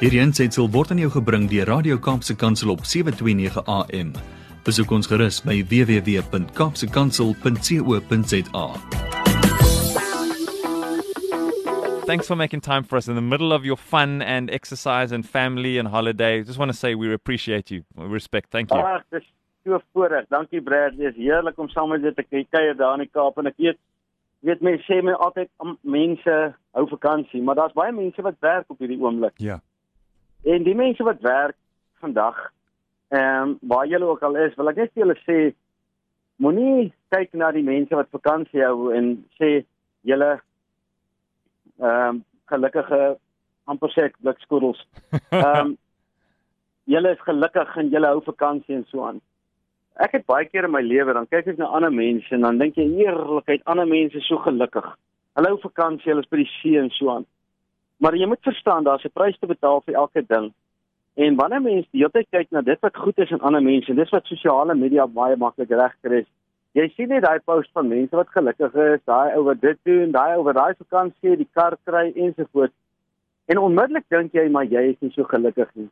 Hierdie aanseit word aan jou gebring deur Radio Kaapse Kansel op 7:29 AM. Besoek ons gerus by www.kapsekansel.co.za. Thanks for making time for us in the middle of your fun and exercise and family and holiday. Just want to say we appreciate you. We respect. Thank you. Ag, dis so voorreg. Dankie Brad. Dis heerlik om saam met jou te kuier daar in die Kaap en ek weet weet mense sê my altyd mense hou vakansie, maar daar's baie mense wat werk op hierdie oomblik. Ja. En die mense wat werk vandag, ehm um, waar julle ook al is, wil ek net vir julle sê moenie kyk na die mense wat vakansie hou en sê julle ehm um, gelukkige amper sê ek blikskoedels. Ehm um, julle is gelukkig en julle hou vakansie en so aan. Ek het baie keer in my lewe dan kyk ek na ander mense en dan dink jy eerlikheid ander mense is so gelukkig. Hulle hou vakansie, hulle is by die see en so aan. Maar jy moet verstaan daar's 'n prys te betaal vir elke ding. En wanneer mense die hele tyd kyk na dit wat goed is in ander mense, dis wat sosiale media baie maklik regkry. Jy sien net daai post van mense wat gelukkig is, daai ou wat dit doen, daai ou wat daai vakansie, die kar kry ensovoorts. En onmiddellik dink jy maar jy is nie so gelukkig nie.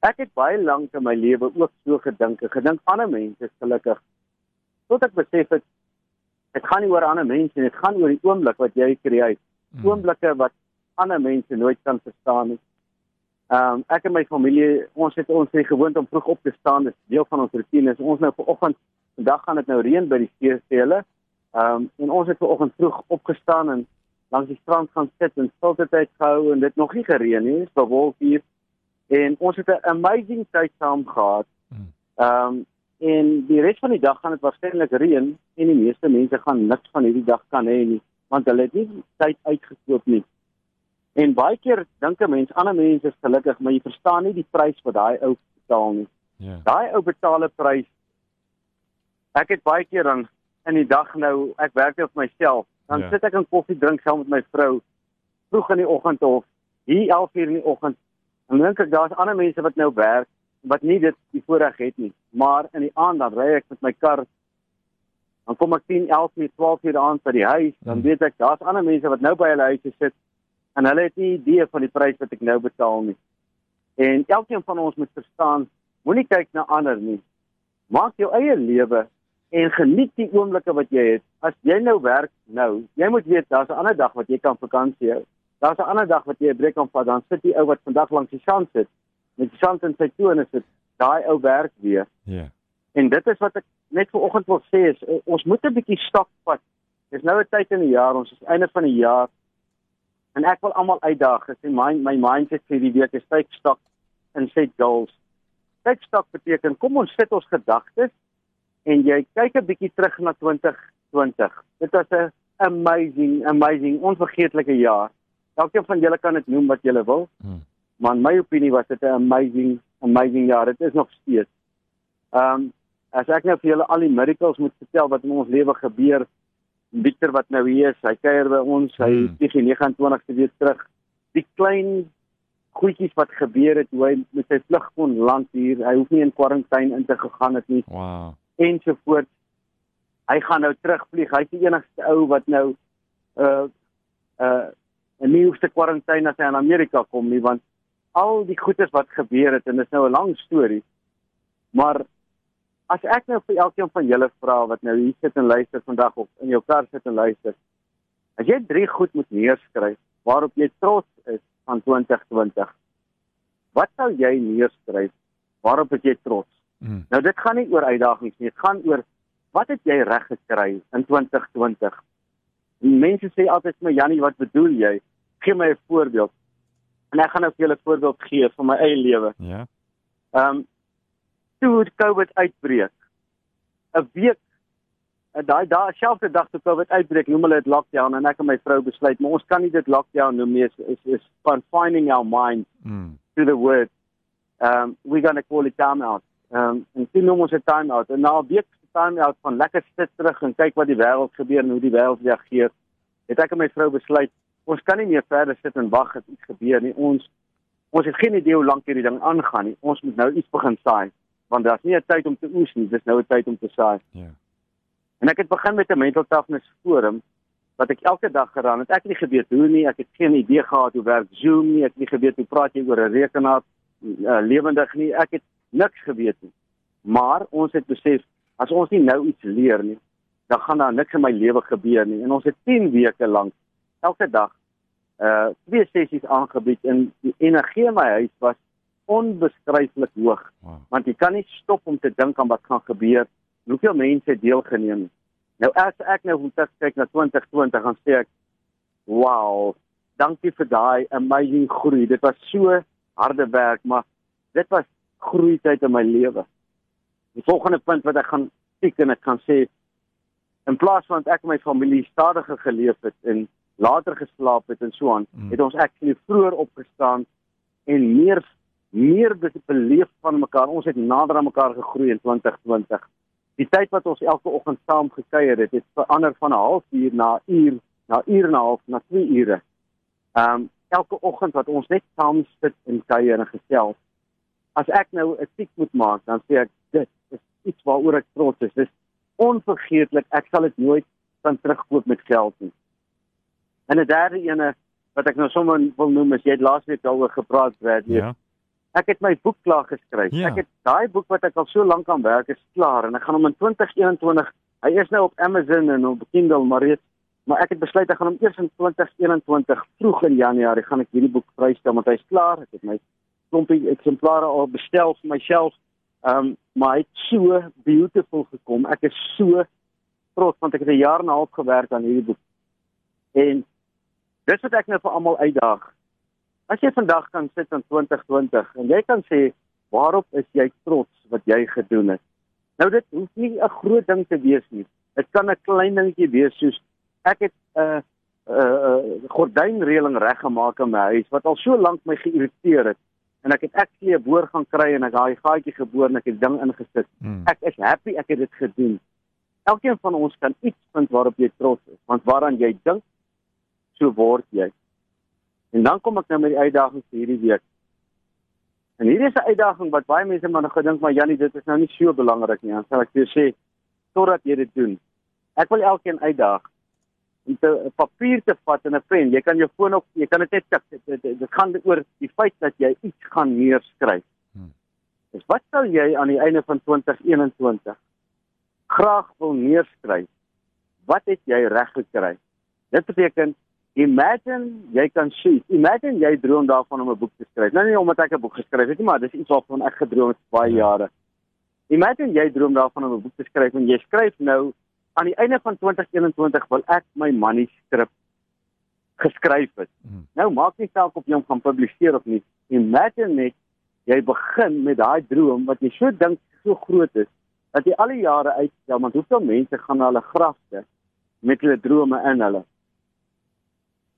Ek het baie lank in my lewe ook so gedink, gedink ander mense is gelukkig. Tot ek besef het dit gaan nie oor ander mense nie, dit gaan oor die oomblik wat jy skei. Mm. Oomblikke wat ander mense nooit kan verstaan nie. Ehm um, ek en my familie, ons het ons het gewoond om vroeg op te staan, dis deel van ons rotine. Is ons nou vanoggend, vandag gaan dit nou reën by die steestele. Ehm um, en ons het vanoggend vroeg opgestaan en langs die strand gaan sit en stilte tyd gehou en dit nog nie gereën nie, dis bewolk hier. En ons het 'n amazing tyd saam gehad. Mm. Ehm um, en die res van die dag gaan dit waarskynlik reën en die meeste mense gaan niks van hierdie dag kan hê nie, want hulle het nie tyd uitgekoop nie. En baie keer dink 'n mens ander mense is gelukkig, maar jy verstaan nie die prys wat daai ou betaal nie. Ja. Daai ou betaal 'n prys. Ek het baie keer dan in die dag nou, ek werk net vir myself. Dan Ja. sit ek en koffie drink saam met my vrou vroeg in die oggend of hier 11:00 in die oggend. En dink ek daar's ander mense wat nou werk wat nie dit die voorreg het nie. Maar in die aand dan ry ek met my kar dan kom ek 10, 11, 12 uur aan by die huis, dan Mm. weet ek daar's ander mense wat nou by hulle huise sit en hulle het nie idee van die prys wat ek nou betaal nie. En elkeen van ons moet verstaan, moenie kyk na ander nie. Maak jou eie lewe en geniet die oomblikke wat jy het. As jy nou werk nou, jy moet weet daar's 'n ander dag wat jy kan vakansie hou. Daar's 'n ander dag wat jy 'n breek kan vat, dan sit die ou wat vandag langs die sand sit met die sand in sy tone sit, daai ou werk weer. Ja. En dit is wat ek net vanoggend wil sê is eh, ons moet 'n bietjie stap vat. Dis nou 'n tyd in die jaar, ons is einde van die jaar. En ek wil almal uitdaag. Ek sê my my mindset vir die week is take stock and set goals. Take stock beteken kom ons sit ons gedagtes en jy kyk 'n bietjie terug na 2020. Dit was 'n amazing amazing onvergeetlike jaar. Elkeen van julle kan dit noem wat julle wil. Mm. Maar in my opinie was dit 'n amazing amazing jaar. Dit is nog steeds. Ehm um, as ek nou vir julle al die miracles moet vertel wat in ons lewe gebeur, Victor wat nou hier is, hy kuier by ons, hy Hmm. vlieg die 29ste weer terug. Die klein goedjies wat gebeur het, hoe hy met sy vlug kon land hier, hy hoef nie in kwarantyne in te gegaan het nie Wow. ensovoorts. Hy gaan nou terugvlieg. Hy's die enigste ou wat nou uh uh 'n nuutste kwarantyne as hy in Amerika kom nie want al die goedes wat gebeur het en dit is nou 'n lang storie. Maar as ek nou vir elkeen van julle vra wat nou hier sit en luister vandag of in jou kar sit en luister. As jy drie goed moet neerskryf waarop jy trots is van 2020. Wat sou jy neerskryf waarop jy trots? Mm. Nou dit gaan nie oor uitdagings nie, dit gaan oor wat het jy reg gekry in 2020? Mense sê altyd vir my Jannie, wat bedoel jy? Gee my 'n voorbeeld. En ek gaan nou vir julle 'n voorbeeld gee van my eie lewe. Ja. Ehm um, toe die COVID uitbreek. 'n Week en daai daai selfde dag toe COVID uitbreek, noem hulle dit lockdown en ek en my vrou besluit, maar ons kan nie dit lockdown noem nie, is is, is confining our mind Mm. to the word. Um we're going to call it time out. Um en toe noem ons dit time out. En na 'n week se time out van lekker sit terug en kyk wat die wêreld gebeur en hoe die wêreld reageer, het ek en my vrou besluit ons kan nie meer verder sit en wag dat iets gebeur nie. Ons ons het geen idee hoe lank hierdie ding aangaan nie. Ons moet nou iets begin saai want daar's nie 'n tyd om te oes nie, dis nou 'n tyd om te saai. Ja. En ek het begin met 'n mental toughness forum wat ek elke dag gedaan het. Ek het nie geweet hoe nie, ek het geen idee gehad hoe werk Zoom nie, ek het nie geweet hoe praat jy oor 'n rekenaar uh, lewendig nie. Ek het niks geweet nie. Maar ons het besef as ons nie nou iets leer nie, dan gaan daar niks in my lewe gebeur nie. En ons het 10 weke lank elke dag uh twee sessies aangebied en die energie in my huis was onbeskryflik hoog. Wow. Want jy kan nie stop om te dink aan wat gaan gebeur. Hoeveel mense het deelgeneem? Nou as ek nou moet kyk na 2020 dan sê ek wow, dankie vir daai amazing groei. Dit was so harde werk, maar dit was groei tyd in my lewe. Die volgende punt wat ek gaan tik en ek kan sê in plaas van ek en my familie stadiger geleef het en later geslaap het en so aan, Mm. het ons actually vroeër opgestaan en meer meer be- beleef van mekaar. Ons het nader aan mekaar gegroei in 2020. Die tyd wat ons elke oggend saam gekuier het, het verander van 'n halfuur na 'n uur, na 'n uur en 'n half, na 2 ure. Ehm um, elke oggend wat ons net saam sit en kuier en gesels. As ek nou 'n tik moet maak, dan sê ek dit is iets waaroor ek trots is. Dis onvergeetlik. Ek sal dit nooit kan terugkoop met geld nie. En 'n derde ene wat ek nou sommer wil noem is jy het laasweek daaroor gepraat Bradley. Ja. Ek het my boek klaar geskryf. Ja. Ek het daai boek wat ek al so lank aan werk is klaar en ek gaan hom in 2021. Hy is nou op Amazon en op Kindle maar reeds maar ek het besluit ek gaan hom eers in 2021 vroeg in Januarie gaan ek hierdie boek vrystel want hy's klaar. Ek het my klompie eksemplare al bestel vir myself. Ehm um, maar hy het so beautiful gekom. Ek is so trots want ek het 'n jaar en 'n half gewerk aan hierdie boek. En dis wat ek nou vir almal uitdaag. As jy vandag kan sit in 2020 en jy kan sê waarop is jy trots wat jy gedoen het. Nou dit hoef nie 'n groot ding te wees nie. Dit kan 'n klein dingetjie wees soos ek het 'n uh, 'n uh, uh, gordynreëling reggemaak in my huis wat al so lank my geïrriteer het en ek het actually 'n boor gaan kry en ek daai gaatjie geboor en ek het ding ingesit. Mm. Ek is happy ek het dit gedoen. Elkeen van ons kan iets vind waarop jy trots is, want waaraan jy dink, so word jy. En dan kom ek nou met die uitdaging vir hierdie week. En hierdie is 'n uitdaging wat baie mense maar nog gedink maar Jannie, dit is nou nie so belangrik nie. Dan sal ek vir jou sê totdat jy dit doen. Ek wil elkeen uitdaag om 'n papier te vat en 'n pen. Jy kan jou foon op, jy kan dit net tik. Dit, dit, dit, dit gaan oor die feit dat jy iets gaan neerskryf. Hmm. Dus wat sal jy aan die einde van 2021 graag wil neerskryf? Wat het jy reg gekry? Dit beteken imagine jy kan shoot. Imagine jy droom daarvan om 'n boek te skryf. Nou nie omdat ek 'n boek geskryf het nie, maar dis iets waarvan ek gedroom het baie Ja. jare. Imagine jy droom daarvan om 'n boek te skryf en jy skryf nou aan die einde van 2021 wil ek my manuskrip geskryf het. Mm. Nou maak nie saak of jy hom gaan publiseer of nie. Imagine net jy begin met daai droom wat jy so dink so groot is dat jy al die jare uitstel want hoeveel mense gaan na hulle grafte met hulle drome in hulle.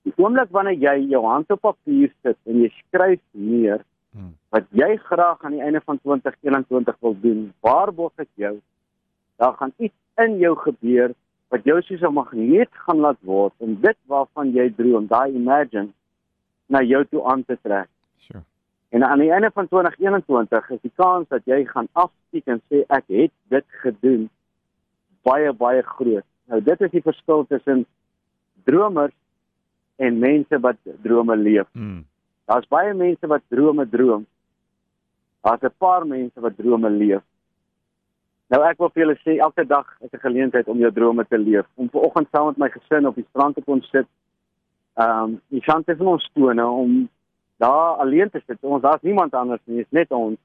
Die oomblik wanneer jy jou hand op papier sit en jy skryf neer Mm. wat jy graag aan die einde van 2021 wil doen, waarborg ek jou, daar gaan iets in jou gebeur wat jou soos 'n magneet gaan laat word en dit waarvan jy droom, daai imagine na jou toe aan te trek. Sure. En aan die einde van 2021 is die kans dat jy gaan afskiek en sê ek het dit gedoen baie baie groot. Nou dit is die verskil tussen dromers en mense wat drome leef. Mm. Daar's baie mense wat drome droom. Daar's 'n paar mense wat drome leef. Nou ek wil vir julle sê elke dag is 'n geleentheid om jou drome te leef. Om ver oggend saam met my gesin op die strand te kon sit. Ehm, um, die chance van ons tone om daar alleen te sit. Ons daar's niemand anders nie, is net ons.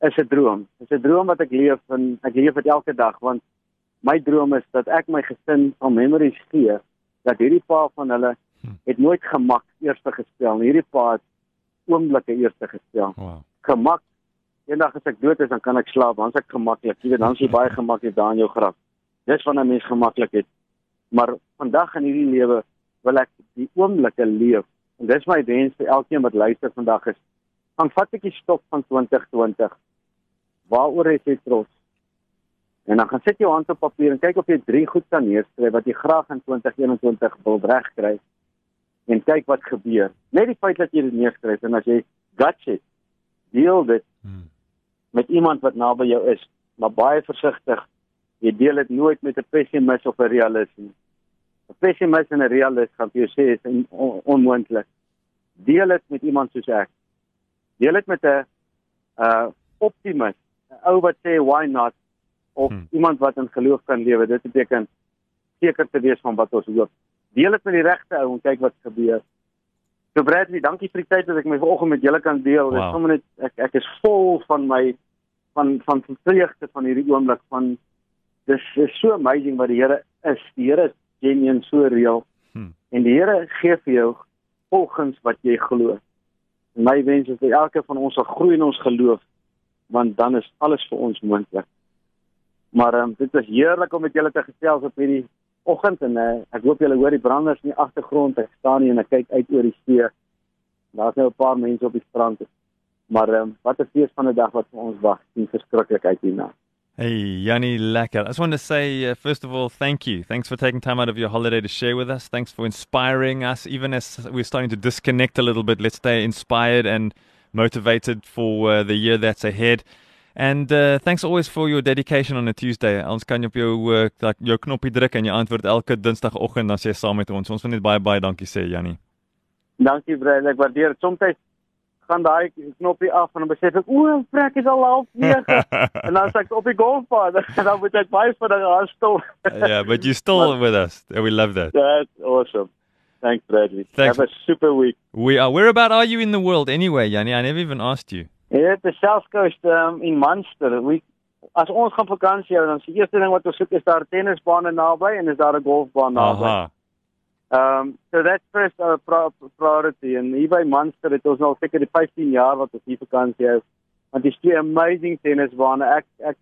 Is 'n droom. Is 'n droom wat ek leef en ek leef dit elke dag want my droom is dat ek my gesin van memories gee dat hierdie pa van hulle het nooit gemak eerste gespel nie. Hierdie pa het oomblikke eerste gespel. Wow. Gemak. Eendag as ek dood is, dan kan ek slaap, dan is ek gemaklik. Jy weet, dan is jy baie gemaklik daar in jou graf. Dis wanneer 'n mens gemaklik het. Maar vandag in hierdie lewe wil ek die oomblikke leef. En dis my wens vir elkeen wat luister vandag is. Gaan vat 'n bietjie stop van 2020. Waaroor is jy trots? En dan gaan sit jou hand op papier en kyk of jy drie goed kan neerskryf wat jy graag in 2021 wil regkry en kyk wat gebeur. Net die feit dat jy dit neerskryf en as jy guts het, deel dit Mm. met iemand wat naby jou is, maar baie versigtig. Jy deel dit nooit met 'n pessimis of 'n realist nie. 'n pessimis en 'n realist gaan vir jou sê is on, on, onmoontlik. Deel dit met iemand soos ek. Deel dit met 'n uh optimis, 'n ou wat sê why not of hmm. iemand wat in geloof kan lewe. Dit beteken seker te wees van wat ons hoop. Deel dit met die regte ou en kyk wat gebeur. So Bradley, dankie vir die tyd dat ek my vanoggend met julle kan deel. Wow. Ek sommer net ek ek is vol van my van van vreugde van hierdie oomblik van dis is so amazing wat die Here is. Die Here is genuen so reël. Hmm. En die Here gee vir jou volgens wat jy glo. My wens is dat elke van ons sal groei in ons geloof want dan is alles vir ons moontlik. Maar um, dit is heerlik om met julle te gesels op hierdie oggend en uh, ek hoop julle hoor die branders in die agtergrond. Ek staan hier en ek kyk uit oor die see. Daar's nou 'n paar mense op die strand. Maar um, wat 'n fees van 'n dag wat vir ons wag. Dit is verskriklik uit hierna. Hey, Yanni Lekker. I just want to say, uh, first of all, thank you. Thanks for taking time out of your holiday to share with us. Thanks for inspiring us, even as we're starting to disconnect a little bit. Let's stay inspired and motivated for uh, the year that's ahead. And uh, thanks always for your dedication on a Tuesday. Ons kan op jou uh, jou knoppie druk en jy antwoord elke Dinsdagoggend sê jy saam met ons. Ons wil net baie baie dankie sê, Jannie. Dankie, Brian. Ek waardeer dit. Soms gaan daai knoppie af en dan besef ek o, frek is al half 9 en dan sê ek op die golfbaan en dan moet ek baie vinnig aanstop. yeah, but you still but, with us. We love that. That's awesome. Thanks, Bradley. Thanks. Have a super week. We are. Where about are you in the world anyway, Yanni? I never even asked you. Yeah, the South Coast um, in Munster. We as ons gaan vakansie hou, dan is die eerste ding wat ons soek is daar tennisbane naby en is daar 'n golfbaan naby. Aha. Um so that's first our priority and hier by Munster het ons al seker die 15 jaar wat ons hier vakansie hou. Want dis twee amazing tennisbane. Ek ek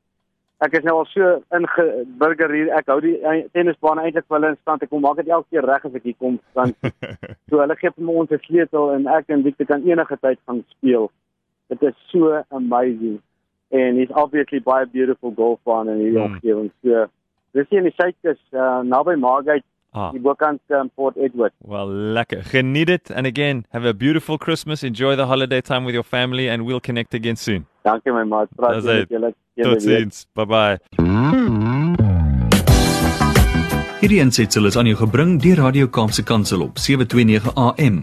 ek is nou al so ingeburger hier. Ek hou die tennisbane eintlik hulle in stand. Ek kom maak dit elke keer reg as ek hier kom want so hulle gee vir ons 'n sleutel en ek en Victor kan enige tyd gaan speel. Dit is so amazing. And it's obviously by a beautiful golf baan in hierdie mm. omgewing. So dis hier in die suidkus uh, naby Margate Ah. Die bokant um, Port Edward. Well, lekker. Geniet it and again, have a beautiful Christmas. Enjoy the holiday time with your family and we'll connect again soon. Dankie my maat. Praat met julle. Totsiens. Bye bye. Hierdie aansetsel is aan jou gebring deur Radio Kaapse Kansel op 729 AM.